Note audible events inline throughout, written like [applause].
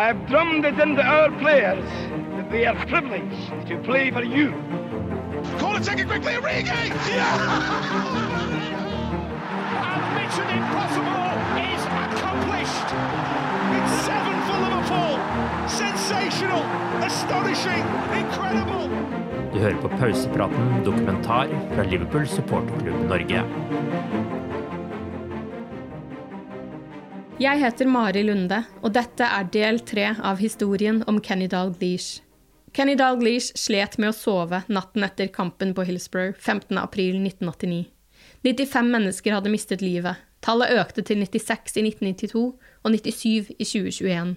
I've drummed it into our players that they are privileged to play for you. Call it second quickly, Origi! Yeah! And Mission Impossible is accomplished. It's seven for Liverpool. Sensational, astonishing, incredible. Du hører på Pausepraten dokumentar fra Liverpool supporterklubb Norge. Jeg heter Mari Lunde, og dette er del tre av historien om Kenny Dalglish. Kenny Dalglish slet med å sove natten etter kampen på Hillsborough 15.4.1989. 95 mennesker hadde mistet livet. Tallet økte til 96 i 1992 og 97 i 2021.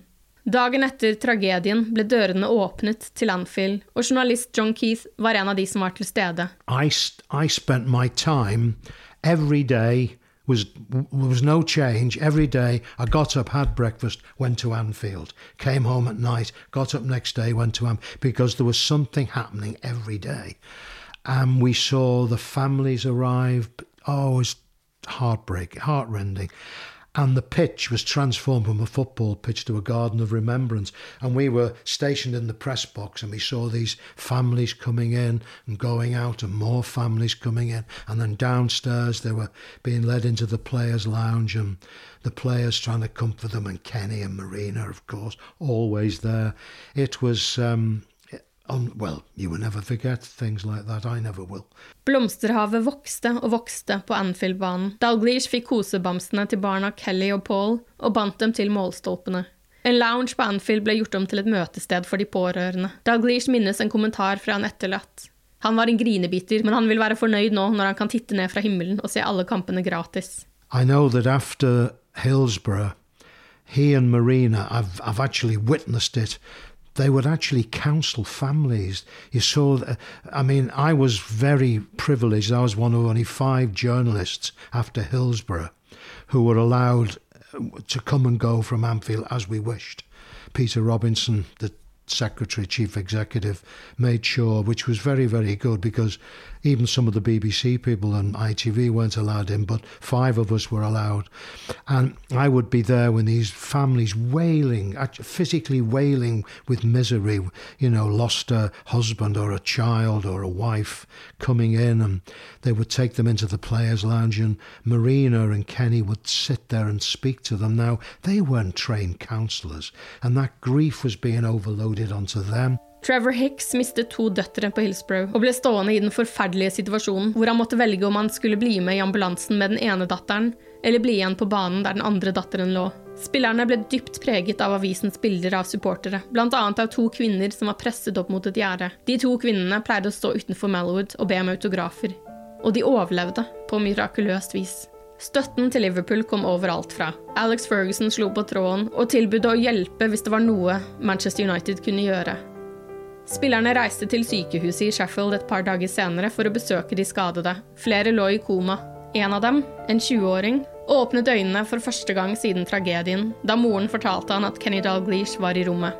Dagen etter tragedien ble dørene åpnet til Anfield, og journalist John Keith var en av de som var til stede. I, I spent my time every day was was no change. Every day i got up had breakfast went to anfield. Came home at night got up next day went to am because there was something happening every day. And we saw the families arrive. Oh it was heartbreaking heartrending and the pitch was transformed from a football pitch to a garden of remembrance. And we were stationed in the press box, and we saw these families coming in and going out, and more families coming in. And then downstairs, they were being led into the players' lounge, and the players trying to comfort them, and Kenny and Marina, of course, always there. It was. Um, Um, well, you will never forget things like that. I never will. Blomsterhavet vokste og vokste på Anfield-banen. Dalglish fikk kosebamsene til barna Kelly og Paul og bandt dem til målstolpene. En lounge på Anfield ble gjort om til et møtested for de pårørende. Dalglish minnes en kommentar fra en etterlatt. Han var en grinebiter, men han vil være fornøyd nå når han kan titte ned fra himmelen og se alle kampene gratis. I know that after Hillsborough, he and Marina, I've, I've actually witnessed it, they would actually counsel families. You saw, that, I mean, I was very privileged. I was one of only five journalists after Hillsborough who were allowed uh, to come and go from Anfield as we wished. Peter Robinson, the secretary, chief executive, made sure, which was very, very good because even some of the BBC people and ITV weren't allowed in, but five of us were allowed. And I would be there when these families wailing, physically wailing with misery, you know, lost a husband or a child or a wife coming in, and they would take them into the players' lounge, and Marina and Kenny would sit there and speak to them. Now, they weren't trained counsellors, and that grief was being overloaded onto them. Trevor Hicks mistet to døtre på Hillsborough og ble stående i den forferdelige situasjonen hvor han måtte velge om han skulle bli med i ambulansen med den ene datteren, eller bli igjen på banen der den andre datteren lå. Spillerne ble dypt preget av avisens bilder av supportere, bl.a. av to kvinner som var presset opp mot et gjerde. De to kvinnene pleide å stå utenfor Malwood og be om autografer. Og de overlevde på mirakuløst vis. Støtten til Liverpool kom overalt fra. Alex Ferguson slo på tråden og tilbød å hjelpe hvis det var noe Manchester United kunne gjøre. Spillerne reiste til sykehuset i Sheffield et par dager senere for å besøke de skadede. Flere lå i koma. En av dem, en 20-åring, åpnet øynene for første gang siden tragedien, da moren fortalte han at Kenny Dalglish var i rommet.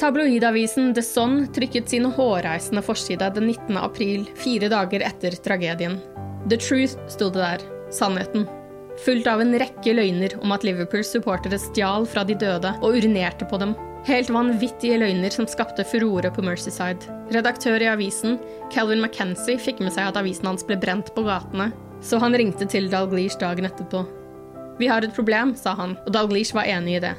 Tabloidavisen The Sun trykket sin hårreisende forside den 19. april, fire dager etter tragedien. The Truth sto det der, sannheten. Fulgt av en rekke løgner om at Liverpools supportere stjal fra de døde og urinerte på dem. Helt vanvittige løgner som skapte furore på Mercyside. Redaktør i avisen, Calvin McKenzie, fikk med seg at avisen hans ble brent på gatene, så han ringte til Dalglish dagen etterpå. Vi har et problem, sa han, og Dalglish var enig i det.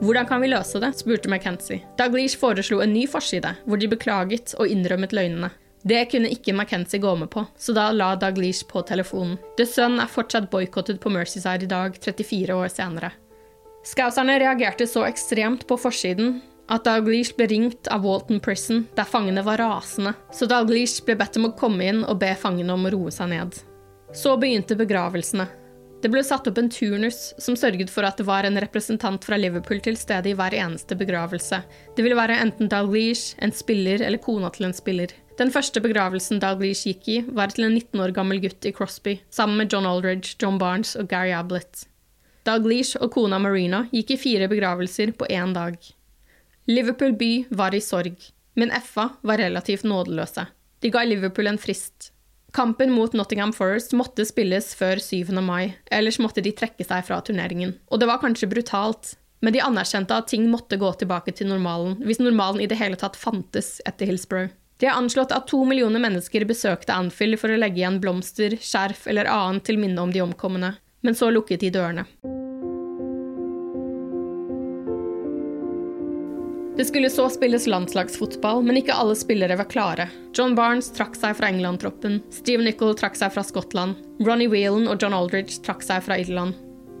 Hvordan kan vi løse det? spurte McKenzie. Dalglish foreslo en ny forside, hvor de beklaget og innrømmet løgnene. Det kunne ikke McKenzie gå med på, så da la Dalglish på telefonen. The Sun er fortsatt boikottet på Mercyside i dag, 34 år senere. Scouserne reagerte så ekstremt på forsiden at Dalglish ble ringt av Walton Prison, der fangene var rasende, så Dalglish ble bedt om å komme inn og be fangene om å roe seg ned. Så begynte begravelsene, det ble satt opp en turnus som sørget for at det var en representant fra Liverpool til stede i hver eneste begravelse. Det ville være enten Dalglish, en spiller eller kona til en spiller. Den første begravelsen Dalglish gikk i, var til en 19 år gammel gutt i Crosby, sammen med John Aldridge, John Barnes og Gary Ablett. Dalglish og kona Marina gikk i fire begravelser på én dag. Liverpool by var i sorg, men FA var relativt nådeløse. De ga Liverpool en frist, Kampen mot Nottingham Forest måtte spilles før 7. mai, ellers måtte de trekke seg fra turneringen. Og det var kanskje brutalt, men de anerkjente at ting måtte gå tilbake til normalen, hvis normalen i det hele tatt fantes etter Hillsborough. De har anslått at to millioner mennesker besøkte Anfield for å legge igjen blomster, skjerf eller annet til minne om de omkomne, men så lukket de dørene. Det skulle så spilles landslagsfotball, men ikke alle spillere var klare. John Barnes trakk seg fra England-troppen, Steve Nichol trakk seg fra Skottland, Ronny Whelan og John Aldridge trakk seg fra Irland.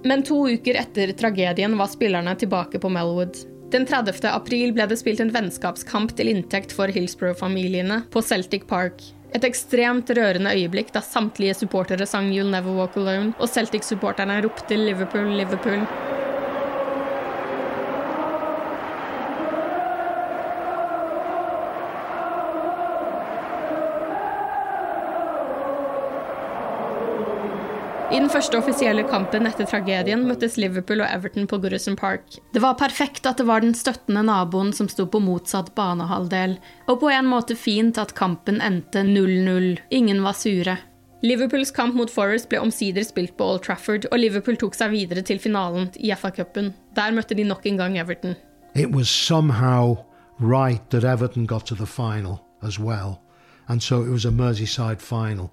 Men to uker etter tragedien var spillerne tilbake på Melwood. Den 30. april ble det spilt en vennskapskamp til inntekt for Hillsborough-familiene på Celtic Park. Et ekstremt rørende øyeblikk da samtlige supportere sang You'll Never Walk Alone, og Celtic-supporterne ropte Liverpool, Liverpool. I den første offisielle kampen etter tragedien møttes Liverpool og Everton på Goodison Park. Det var perfekt at det var den støttende naboen som sto på motsatt banehalvdel, og på en måte fint at kampen endte 0-0. Ingen var sure. Liverpools kamp mot Forest ble omsider spilt på Old Trafford, og Liverpool tok seg videre til finalen i FA-cupen. Der møtte de nok en gang Everton. It was somehow right that Everton got to the final as well, and so it was a Merseyside final.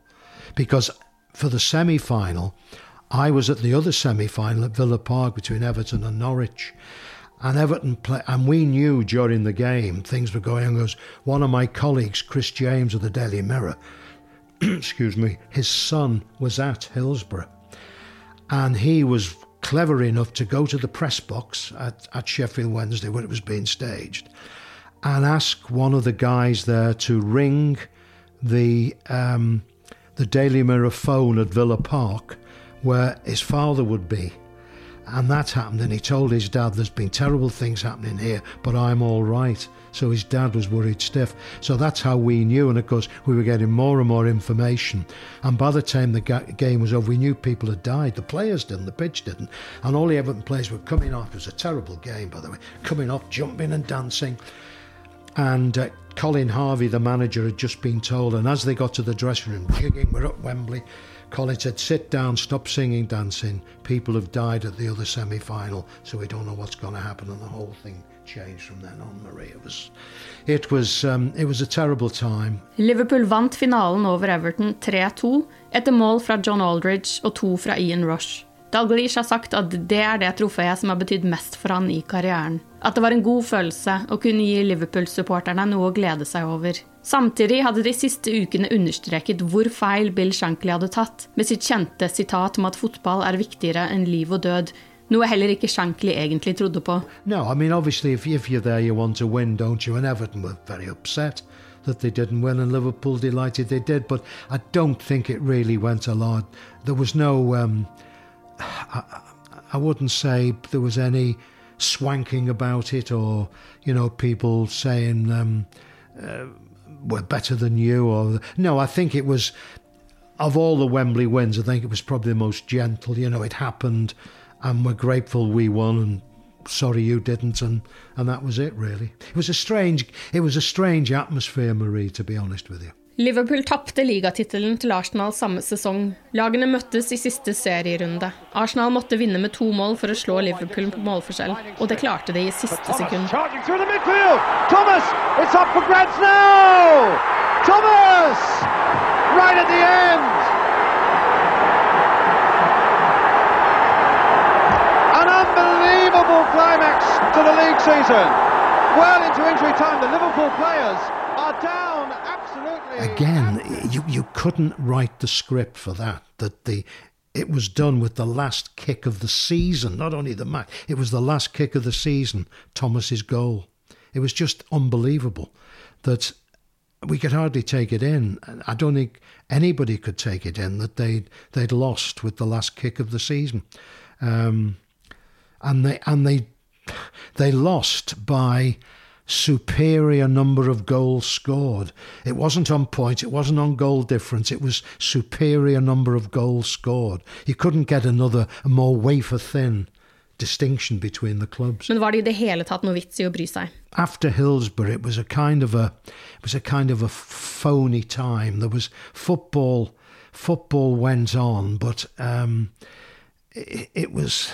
Because for the semi final, I was at the other semi final at Villa Park between Everton and Norwich. And Everton play, and we knew during the game things were going on. One of my colleagues, Chris James of the Daily Mirror, [clears throat] excuse me, his son was at Hillsborough, and he was clever enough to go to the press box at, at Sheffield Wednesday where it was being staged, and ask one of the guys there to ring the um, the Daily Mirror phone at Villa Park where his father would be. And that happened, and he told his dad, There's been terrible things happening here, but I'm all right. So his dad was worried stiff. So that's how we knew. And of course, we were getting more and more information. And by the time the ga- game was over, we knew people had died. The players didn't, the pitch didn't. And all the Everton players were coming off. It was a terrible game, by the way, coming off, jumping and dancing. And uh, Colin Harvey, the manager, had just been told, and as they got to the dressing room, jigging, we're at Wembley. Colin said, Sit down, stop singing, dancing. People have died at the other semi final, so we don't know what's going to happen. And the whole thing changed from then on, Marie. It was, it was, um, it was a terrible time. Liverpool vant finalen over Everton 3-2 etter mål fra John Aldridge og to fra Ian Rush. Dalglish har sagt at det er det trofeet som har betydd mest for han i karrieren. At det var en god følelse å kunne gi Liverpool-supporterne noe å glede seg over. Samtidig hadde de siste ukene understreket hvor feil Bill Shankly hadde tatt, med sitt kjente sitat om at fotball er viktigere enn liv og død, noe heller ikke Shankly egentlig trodde på. No, I mean obviously if, if you're there you want to win, don't you? And Everton were very upset that they didn't win, and Liverpool delighted they did. But I don't think it really went a lot. There was no um, I, I wouldn't say there was any swanking about it or, you know, people saying um, uh, we're better than you or no, I think it was of all the Wembley wins, I think it was probably the most gentle. You know, it happened, and we're grateful we won, and sorry you didn't, and and that was it. Really, it was a strange, it was a strange atmosphere, Marie. To be honest with you. Liverpool tapte ligatittelen til Arsenal samme sesong. Lagene møttes i siste serierunde. Arsenal måtte vinne med to mål for å slå Liverpool på målforskjell, og det klarte de i siste sekund. Thomas, it's up for grabs now! Thomas! Right at the end! An unbelievable climax to the league season. Well into injury time, the Liverpool players are down Again, you, you couldn't write the script for that. That the it was done with the last kick of the season, not only the match, it was the last kick of the season, Thomas's goal. It was just unbelievable that we could hardly take it in. I don't think anybody could take it in that they'd they'd lost with the last kick of the season, um, and they and they they lost by superior number of goals scored. It wasn't on points, it wasn't on goal difference, it was superior number of goals scored. You couldn't get another, more wafer thin distinction between the clubs. Men var det i det hele tatt noe vits i å bry seg? After Hillsborough, it was a kind of a, it was a kind of a phony time. There was football, football went on, but um, it, it was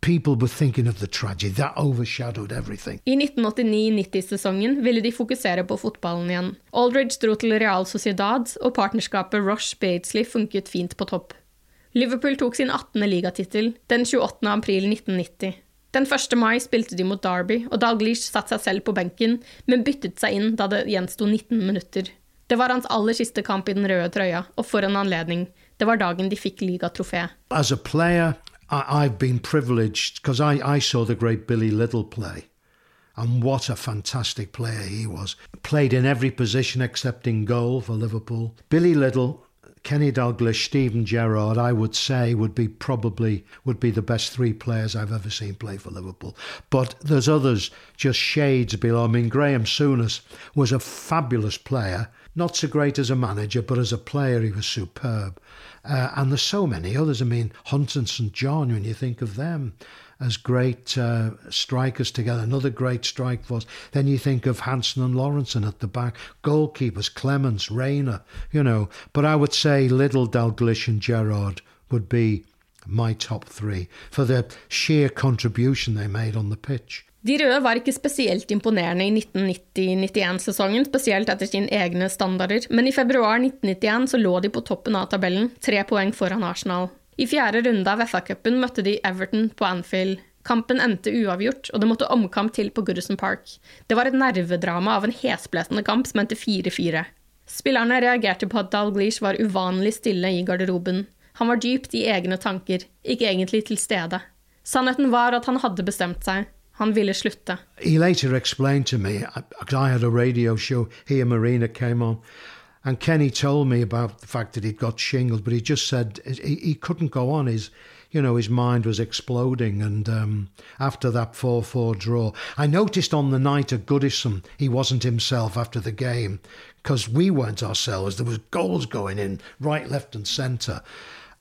people were thinking of the tragedy. That overshadowed everything. I 1989-90-sesongen ville de fokusere på fotballen igjen. Aldridge dro til Real Sociedad, og partnerskapet Rush Badesley funket fint på topp. Liverpool tok sin 18. ligatittel den 28. april 1990. Den 1. mai spilte de mot Derby, og Dalglish satte seg selv på benken, men byttet seg inn da det gjensto 19 minutter. Det var hans aller siste kamp i den røde trøya, og for en anledning. Det var dagen de fikk ligatrofé. I, have been privileged because I, I saw the great Billy Liddell play. And what a fantastic player he was. Played in every position except in goal for Liverpool. Billy Liddell, Kenny Dalglish, Steven Gerrard, I would say would be probably would be the best three players I've ever seen play for Liverpool. But there's others just shades below. I mean, Graeme Souness was a fabulous player, not so great as a manager, but as a player he was superb. Uh, and there's so many others. I mean, Hunt and St John, when you think of them as great uh, strikers together, another great strike force. Then you think of Hansen and Lawrenson at the back, goalkeepers, Clemence, Reina, you know. But I would say Liddell, Dalglish, and Gerrard would be my top three for the sheer contribution they made on the pitch. De røde var ikke spesielt imponerende i 1990-91-sesongen, spesielt etter sine egne standarder, men i februar 1991 så lå de på toppen av tabellen, tre poeng foran Arsenal. I fjerde runde av FA-cupen møtte de Everton på Anfield. Kampen endte uavgjort, og det måtte omkamp til på Goodison Park. Det var et nervedrama av en hesblesende kamp som endte 4-4. Spillerne reagerte på at Dalglish var uvanlig stille i garderoben. Han var dypt i egne tanker, ikke egentlig til stede. Sannheten var at han hadde bestemt seg. Han ville. He later explained to me, because I had a radio show, he and Marina came on, and Kenny told me about the fact that he'd got shingles, but he just said he, he couldn't go on. His, you know, his mind was exploding. And um, after that 4 4 draw, I noticed on the night at Goodison, he wasn't himself after the game because we weren't ourselves. There was goals going in right, left, and centre.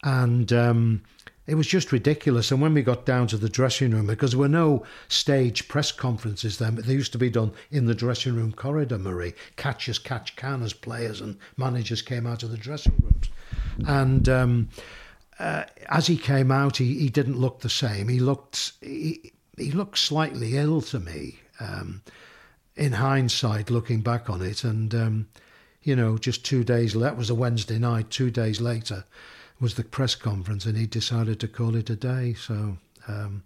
And um, it was just ridiculous. And when we got down to the dressing room, because there were no stage press conferences then, but they used to be done in the dressing room corridor, Marie. Catch as catch can as players and managers came out of the dressing rooms. And um, uh, as he came out, he, he didn't look the same. He looked he, he looked slightly ill to me. Um, in hindsight, looking back on it, and um, you know, just two days that was a Wednesday night. Two days later, was the press conference, and he decided to call it a day. So um,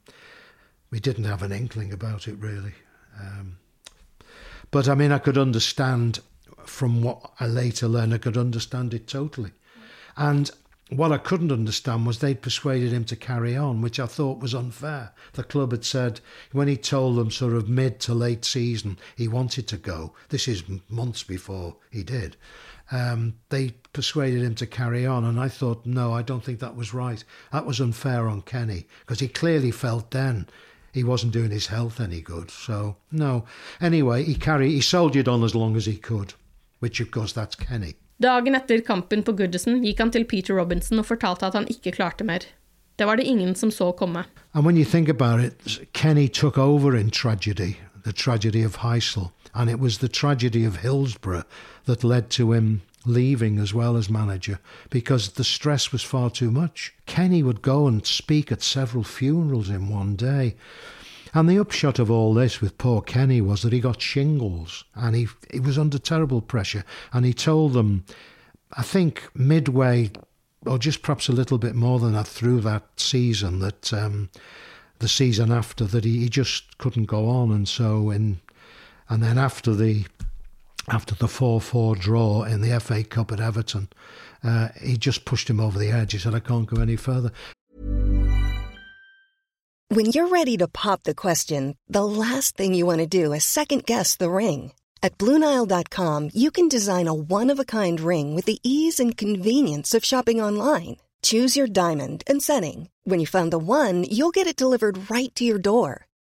we didn't have an inkling about it really. Um, but I mean, I could understand from what I later learned, I could understand it totally. And what I couldn't understand was they'd persuaded him to carry on, which I thought was unfair. The club had said when he told them sort of mid to late season he wanted to go, this is months before he did, um, they persuaded him to carry on. And I thought, no, I don't think that was right. That was unfair on Kenny because he clearly felt then he wasn't doing his health any good. So no. Anyway, he carried, he soldiered on as long as he could, which of course that's Kenny. Dagen etter kampen på Goodison gikk han til Peter Robinson og fortalte at han ikke klarte mer. Det var det ingen som så komme. And when you think about it, Kenny took over in tragedy, the tragedy of Heysel, and it was the tragedy of Hillsborough that led to him leaving as well as manager because the stress was far too much. Kenny would go and speak at several funerals in one day. And the upshot of all this with poor Kenny was that he got shingles and he, he was under terrible pressure. And he told them, I think midway, or just perhaps a little bit more than that through that season, that um, the season after, that he, he just couldn't go on. And so, in, and then after the after the 4 4 draw in the FA Cup at Everton, uh, he just pushed him over the edge. He said, I can't go any further. When you're ready to pop the question, the last thing you want to do is second guess the ring. At Bluenile.com, you can design a one of a kind ring with the ease and convenience of shopping online. Choose your diamond and setting. When you find the one, you'll get it delivered right to your door.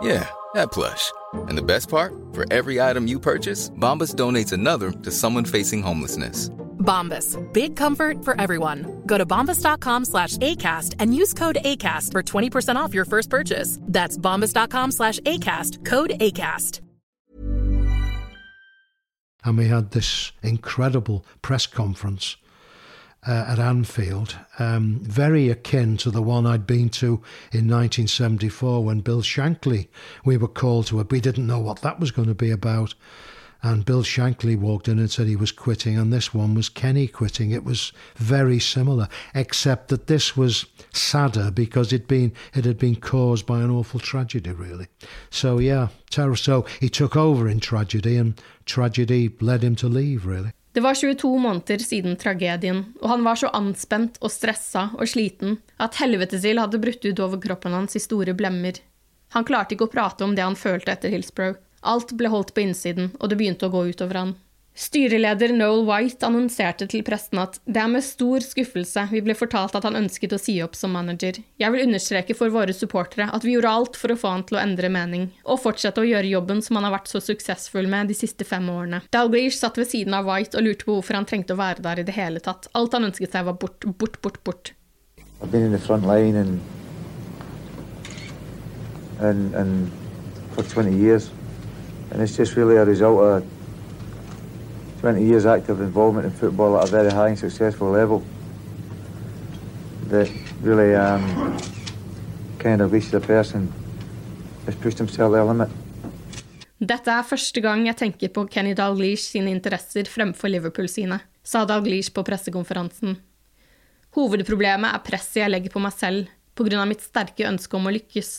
Yeah, that plush. And the best part? For every item you purchase, Bombas donates another to someone facing homelessness. Bombas. Big comfort for everyone. Go to bombas.com slash ACAST and use code ACAST for 20% off your first purchase. That's bombas.com slash ACAST. Code ACAST. And we had this incredible press conference uh, at Anfield, um, very akin to the one I'd been to in 1974 when Bill Shankly, we were called to it. We didn't know what that was going to be about. And Bill Shankly walked in and said he was quitting, and this one was Kenny quitting. It was very similar, except that this was sadder because it been it had been caused by an awful tragedy, really. So yeah, terror. So he took over in tragedy, and tragedy led him to leave, really. Det var 22 måneder siden tragedien, og han var så anspent og stressa og sliten at helvetesild hadde brutt ut over kroppen hans i store blemmer. Han klarte ikke å prate om det han følte etter Hillsborough. Alt ble holdt på innsiden, og det begynte å gå utover han. Styreleder Noel White annonserte til presten at det er med stor skuffelse vi ble fortalt at han ønsket å si opp som manager. Jeg vil understreke for våre supportere at vi gjorde alt for å få han til å endre mening, og fortsette å gjøre jobben som han har vært så suksessfull med de siste fem årene. Dalglish satt ved siden av White og lurte på hvorfor han trengte å være der i det hele tatt. Alt han ønsket seg var bort, bort, bort, bort. I've been in the front and, and for 20 years. And it's just really a result of 20 years active involvement in football at a very high and successful level that really um, kind of as a person has pushed himself to the limit. Dette er første gang jeg tenker på Kenny Dalglish sine interesser fremfor Liverpool sine, sa Dalglish på pressekonferansen. Hovedproblemet er presset jeg legger på meg selv, pga. mitt sterke ønske om å lykkes.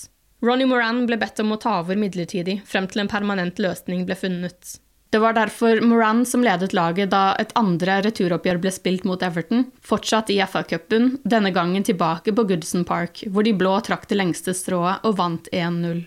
Ronny Moran ble bedt om å ta over midlertidig, frem til en permanent løsning ble funnet. Det var derfor Moran som ledet laget da et andre returoppgjør ble spilt mot Everton, fortsatt i FA-cupen, denne gangen tilbake på Goodson Park, hvor de blå trakk det lengste strået og vant 1-0.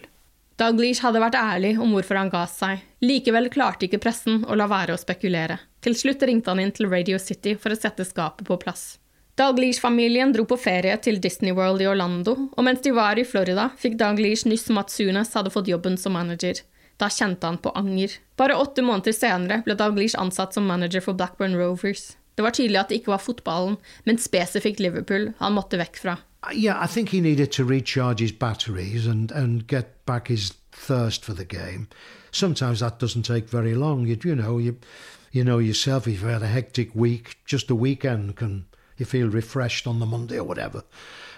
Dalglish hadde vært ærlig om hvorfor han ga seg. Likevel klarte ikke pressen å la være å spekulere. Til slutt ringte han inn til Radio City for å sette skapet på plass. Dalglish-familien dro på ferie til Disney World i Orlando, og mens de var i Florida, fikk Dalglish nyss om at Sunes hadde fått jobben som manager. Da kjente han på anger. Bare åtte måneder senere ble Dalglish ansatt som manager for Blackburn Rovers. Det var tydelig at det ikke var fotballen, men spesifikt Liverpool han måtte vekk fra. Yeah, I think he needed to recharge his batteries and, and get back his thirst for the game. Sometimes that doesn't take very long. You, you know, you, you know yourself, if you've had a hectic week, just a weekend can you feel refreshed on the Monday or whatever.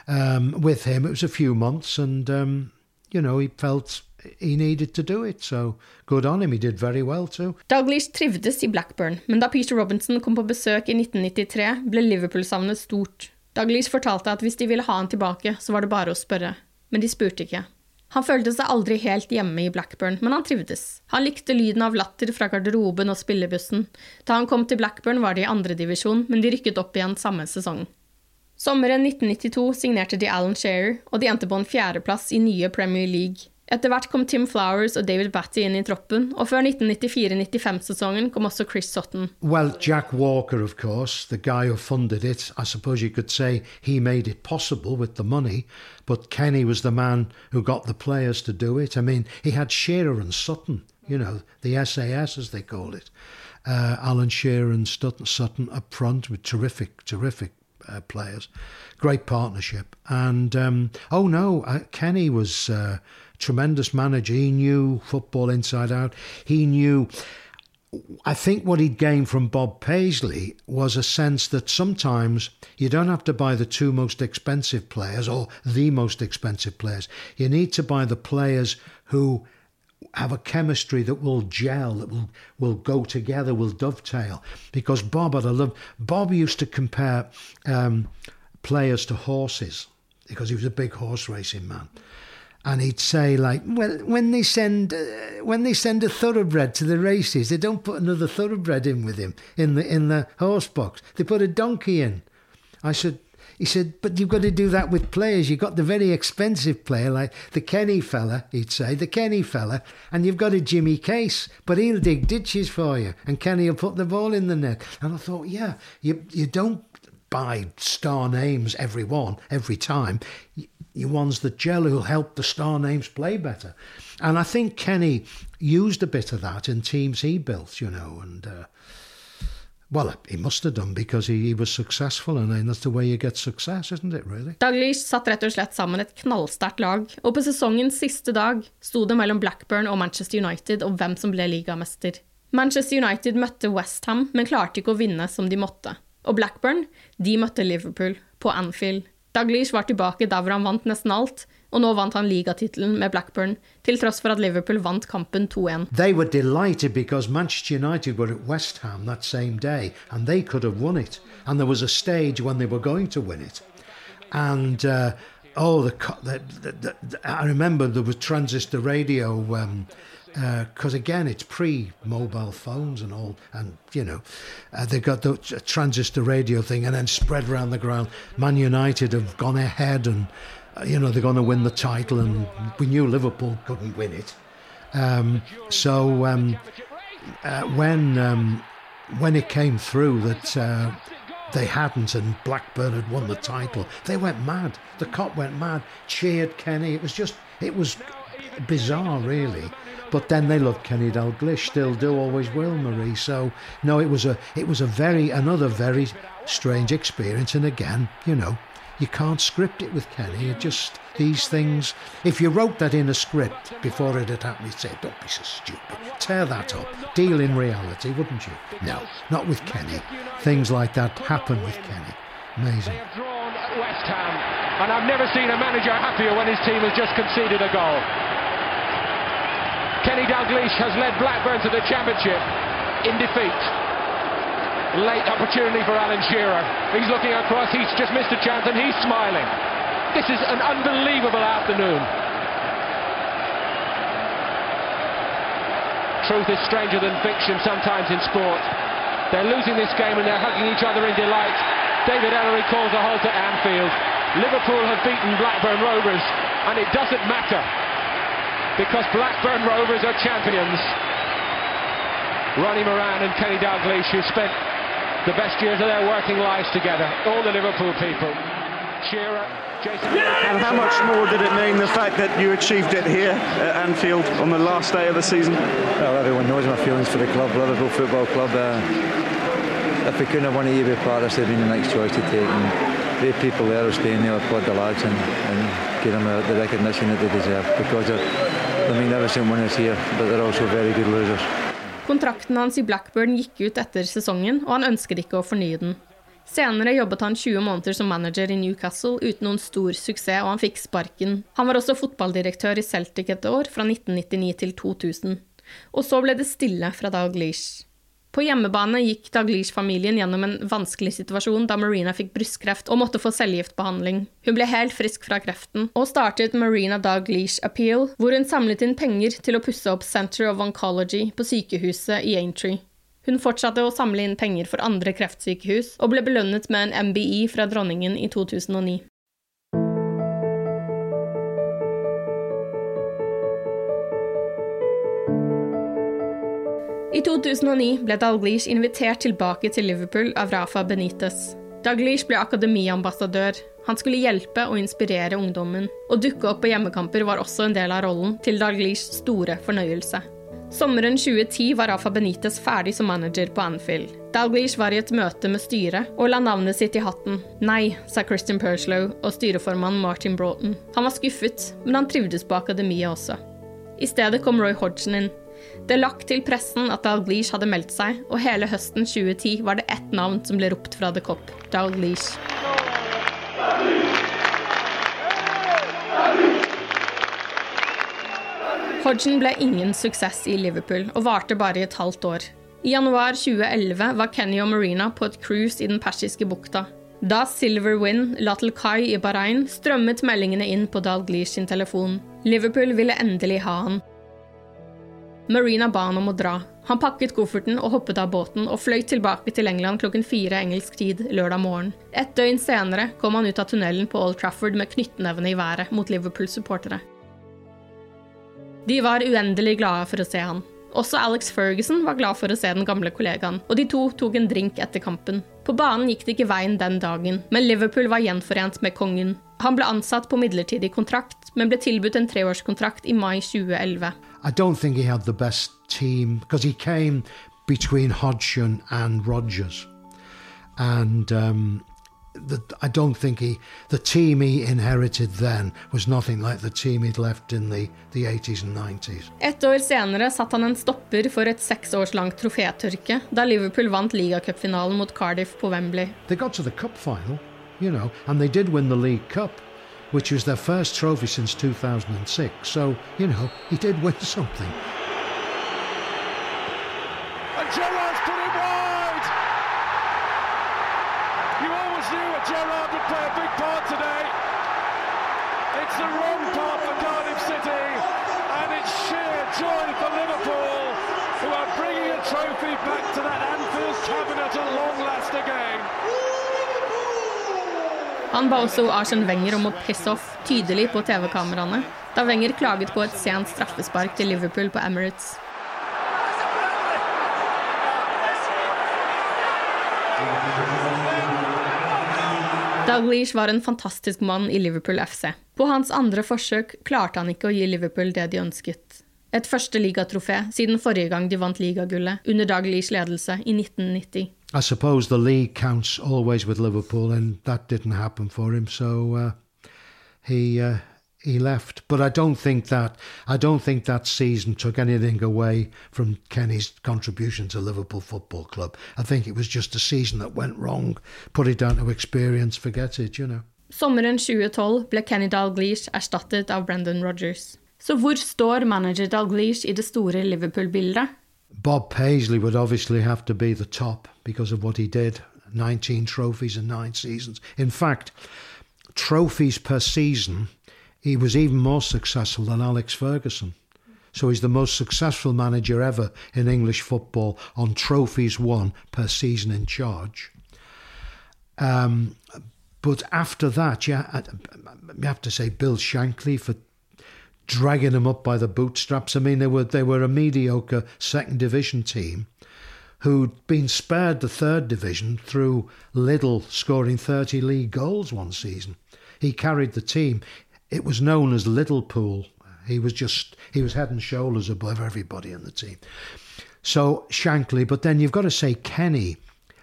Um, with him, it was a few months, and um, you know he felt he needed to do it. So good on him. He did very well too. Dalglish trivdes i Blackburn, men da Peter Robinson kom på besøk i 1993, ble Liverpool-savnet stort. Dalglish fortalte at hvis de ville ha han tilbake, så var det bare å spørre. Men de spurte ikke. Han følte seg aldri helt hjemme i Blackburn, men han trivdes. Han likte lyden av latter fra garderoben og spillebussen. Da han kom til Blackburn var de i andredivisjon, men de rykket opp igjen samme sesong. Sommeren 1992 signerte de Alan Shearer, og de endte på en fjerdeplass i nye Premier League. Etter hvert kom Tim Flowers og David Batty inn i troppen, og før 1994-95-sesongen kom også Chris Sutton. Well, Jack Walker, of course, the guy who funded it. I suppose you could say he made it possible with the money, but Kenny was the man who got the players to do it. I mean, he had Shearer and Sutton, you know, the SAS as they call it. Uh, Alan Shearer and Sutton, Sutton up front with terrific, terrific uh, players. Great partnership. And, um, oh no, uh, Kenny was uh, tremendous manager. He knew football inside out. He knew. I think what he'd gained from Bob Paisley was a sense that sometimes you don't have to buy the two most expensive players or the most expensive players. You need to buy the players who have a chemistry that will gel, that will, will go together, will dovetail. Because Bob had a love. Bob used to compare um, players to horses because he was a big horse racing man and he'd say like, "Well, when they send uh, when they send a thoroughbred to the races, they don't put another thoroughbred in with him in the in the horse box. They put a donkey in." I said. He said, but you've got to do that with players. You've got the very expensive player, like the Kenny fella, he'd say, the Kenny fella, and you've got a Jimmy Case, but he'll dig ditches for you, and Kenny will put the ball in the net. And I thought, yeah, you you don't buy star names every one every time you wants the gel who'll help the star names play better. And I think Kenny used a bit of that in teams he built, you know, and uh, well, he must have done because he, he was successful, and that's the way you get success, isn't it, really? Dalglish satt rett og slett sammen et knallsterkt lag, og på sesongens siste dag sto det mellom Blackburn og Manchester United om hvem som ble ligamester. Manchester United møtte Westham, men klarte ikke å vinne som de måtte. Og Blackburn, de møtte Liverpool, på Anfield. Dalglish var tilbake der hvor han vant nesten alt, og nå vant han ligatittelen med Blackburn, til tross for at Liverpool vant kampen 2-1. They were delighted because Manchester United were at West Ham that same day, and they could have won it. And there was a stage when they were going to win it. And uh, oh, the, the, the, I remember there was transistor radio. Um, because uh, again, it's pre-mobile phones and all, and you know, uh, they got the transistor radio thing, and then spread around the ground. Man United have gone ahead, and uh, you know they're going to win the title, and we knew Liverpool couldn't win it. Um, so um, uh, when um, when it came through that uh, they hadn't, and Blackburn had won the title, they went mad. The Kop went mad, cheered Kenny. It was just, it was bizarre, really. But then they loved Kenny Dalglish, still do, always will, Marie. So no, it was a it was a very another very strange experience. And again, you know, you can't script it with Kenny. It just these things. If you wrote that in a script before it had happened, you'd say, "Don't be so stupid. Tear that up. Deal in reality, wouldn't you?" No, not with Kenny. Things like that happen with Kenny. Amazing. West Ham, and I've never seen a manager happier when his team has just conceded a goal. Kenny Dalglish has led Blackburn to the championship in defeat. Late opportunity for Alan Shearer. He's looking across, he's just missed a chance and he's smiling. This is an unbelievable afternoon. Truth is stranger than fiction sometimes in sport. They're losing this game and they're hugging each other in delight. David Elleray calls a halt at Anfield. Liverpool have beaten Blackburn Rovers and it doesn't matter because Blackburn Rovers are champions. Ronnie Moran and Kenny Dalglish, who spent the best years of their working lives together, all the Liverpool people. Shearer, Jason. And how much more did it mean the fact that you achieved it here at Anfield on the last day of the season? Well, everyone knows my feelings for the club, Liverpool Football Club. Uh, if we couldn't have won it EB Paris, it'd been the next choice to take. And the people there are staying there, applaud the lads and, and give them uh, the recognition that they deserve because they're the mean, losers. Kontrakten hans i Blackburn gikk ut etter sesongen, og han ønsket ikke å fornye den. Senere jobbet han 20 måneder som manager i Newcastle uten noen stor suksess, og han fikk sparken. Han var også fotballdirektør i Celtic et år, fra 1999 til 2000. Og så ble det stille fra Dalglish. På hjemmebane gikk Daglish-familien gjennom en vanskelig situasjon da Marina fikk brystkreft og måtte få cellegiftbehandling. Hun ble helt frisk fra kreften, og startet Marina Daglish Appeal, hvor hun samlet inn penger til å pusse opp Center of Oncology på sykehuset i Aintree. Hun fortsatte å samle inn penger for andre kreftsykehus, og ble belønnet med en MBI fra dronningen i 2009. I 2009 ble Dalglish invitert tilbake til Liverpool av Rafa Benitez. Dalglish ble akademiambassadør. Han skulle hjelpe og inspirere ungdommen. Å dukke opp på hjemmekamper var også en del av rollen, til Dalglishs store fornøyelse. Sommeren 2010 var Rafa Benitez ferdig som manager på Anfield. Dalglish var i et møte med styret og la navnet sitt i hatten. Nei, sa Christian Perslow og styreformann Martin Broughton. Han var skuffet, men han trivdes på akademiet også. I stedet kom Roy Hodgson inn. Det lagt til pressen at Dalglish hadde meldt seg, og hele høsten 2010 var det ett navn som ble ropt fra The Cop – Dalglish. Hodgen ble ingen suksess i Liverpool, og varte bare i et halvt år. I januar 2011 var Kenny og Marina på et cruise i den persiske bukta. Da Silver Wind la kai i Bahrain, strømmet meldingene inn på Dalglish sin telefon. Liverpool ville endelig ha han, Marina ba han om å dra. Han pakket kofferten og hoppet av båten og fløy tilbake til England klokken fire engelsk tid lørdag morgen. Et døgn senere kom han ut av tunnelen på Old Trafford med knyttnevene i været mot Liverpool-supportere. De var uendelig glade for å se han. Også Alex Ferguson var glad for å se den gamle kollegaen, og de to tok en drink etter kampen. På banen gikk det ikke veien den dagen, men Liverpool var gjenforent med kongen. Han ble ansatt på midlertidig kontrakt, men ble tilbudt en treårskontrakt i mai 2011. I don't think he had the best team because he came between Hodgson and Rogers, and um, the, I don't think he the team he inherited then was nothing like the team he'd left in the, the 80s and 90s. Ett år senere satt han en stopper for et seks års langt trofétørke da Liverpool vant ligacupfinalen mot Cardiff på Wembley. They got to the cup final, you know, and they did win the League Cup. Which was their first trophy since 2006. So, you know, he did win something. Han ba også Arsen Wenger om å pisse off tydelig på TV-kameraene da Wenger klaget på et sent straffespark til Liverpool på Emirates. Dalglish var en fantastisk mann i Liverpool FC. På hans andre forsøk klarte han ikke å gi Liverpool det de ønsket. Et første ligatrofé siden forrige gang de vant ligagullet, under Dalglish ledelse i 1990. I suppose the league counts always with Liverpool, and that didn't happen for him. So uh, he uh, he left. But I don't think that I don't think that season took anything away from Kenny's contribution to Liverpool Football Club. I think it was just a season that went wrong. Put it down to experience. Forget it. You know. Sommeren 2012 ble Kenny Dalglish erstattet av Brendan Rodgers. Så hvor står manager Dalglish i det store Liverpool-bildet? Bob Paisley would obviously have to be the top because of what he did 19 trophies in nine seasons. In fact, trophies per season, he was even more successful than Alex Ferguson. So he's the most successful manager ever in English football on trophies won per season in charge. Um, but after that, yeah, you have to say Bill Shankly for dragging them up by the bootstraps. I mean, they were they were a mediocre second division team who'd been spared the third division through Liddell scoring 30 league goals one season. He carried the team. It was known as Liverpool. He was just he was head and shoulders above everybody in the team. So Shankly, but then you've got to say Kenny,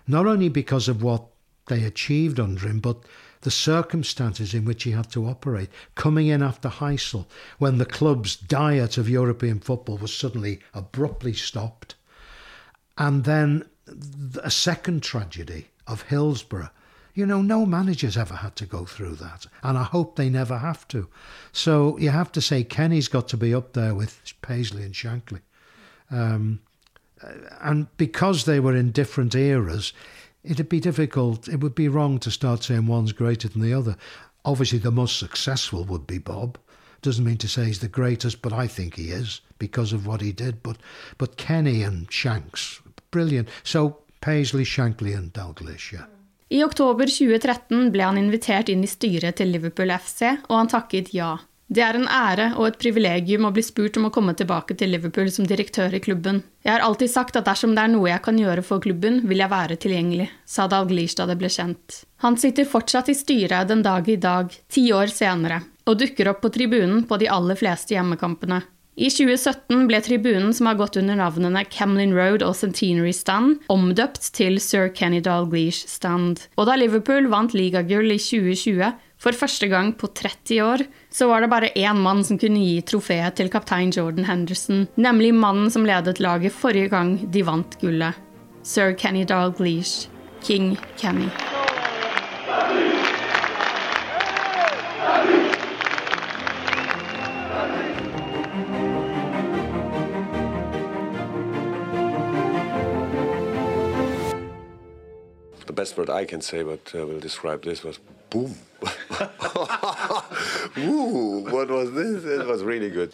not only because of what they achieved under him, but the circumstances in which he had to operate. Coming in after Heysel, when the club's diet of European football was suddenly abruptly stopped. And then a second tragedy of Hillsborough. You know, no manager's ever had to go through that, and I hope they never have to. So you have to say Kenny's got to be up there with Paisley and Shankly. Um, and because they were in different eras, it'd be difficult. It would be wrong to start saying one's greater than the other. Obviously, the most successful would be Bob. Doesn't mean to say he's the greatest, but I think he is because of what he did. But but Kenny and Shanks, brilliant. So Paisley, Shankly and Dalglish, yeah. I oktober 2013 ble han invitert inn i styret til Liverpool FC, og han takket ja. Det er en ære og et privilegium å bli spurt om å komme tilbake til Liverpool som direktør i klubben. Jeg har alltid sagt at dersom det er noe jeg kan gjøre for klubben, vil jeg være tilgjengelig, sa Dalglish da det ble kjent. Han sitter fortsatt i styret den dag i dag, ti år senere, og dukker opp på tribunen på de aller fleste hjemmekampene. I 2017 ble tribunen som har gått under navnene Camlin Road og Centenary Stand, omdøpt til Sir Kenny Dalglish Stand. Og da Liverpool vant ligagull i 2020, for første gang på 30 år så var det bare én mann som kunne gi trofeet til kaptein Jordan Henderson, nemlig mannen som ledet laget forrige gang de vant gullet. Sir Kenny Dalglish. King Kenny. Best word I can say, but uh, will describe this was boom. [laughs] Ooh, what was this? It was really good.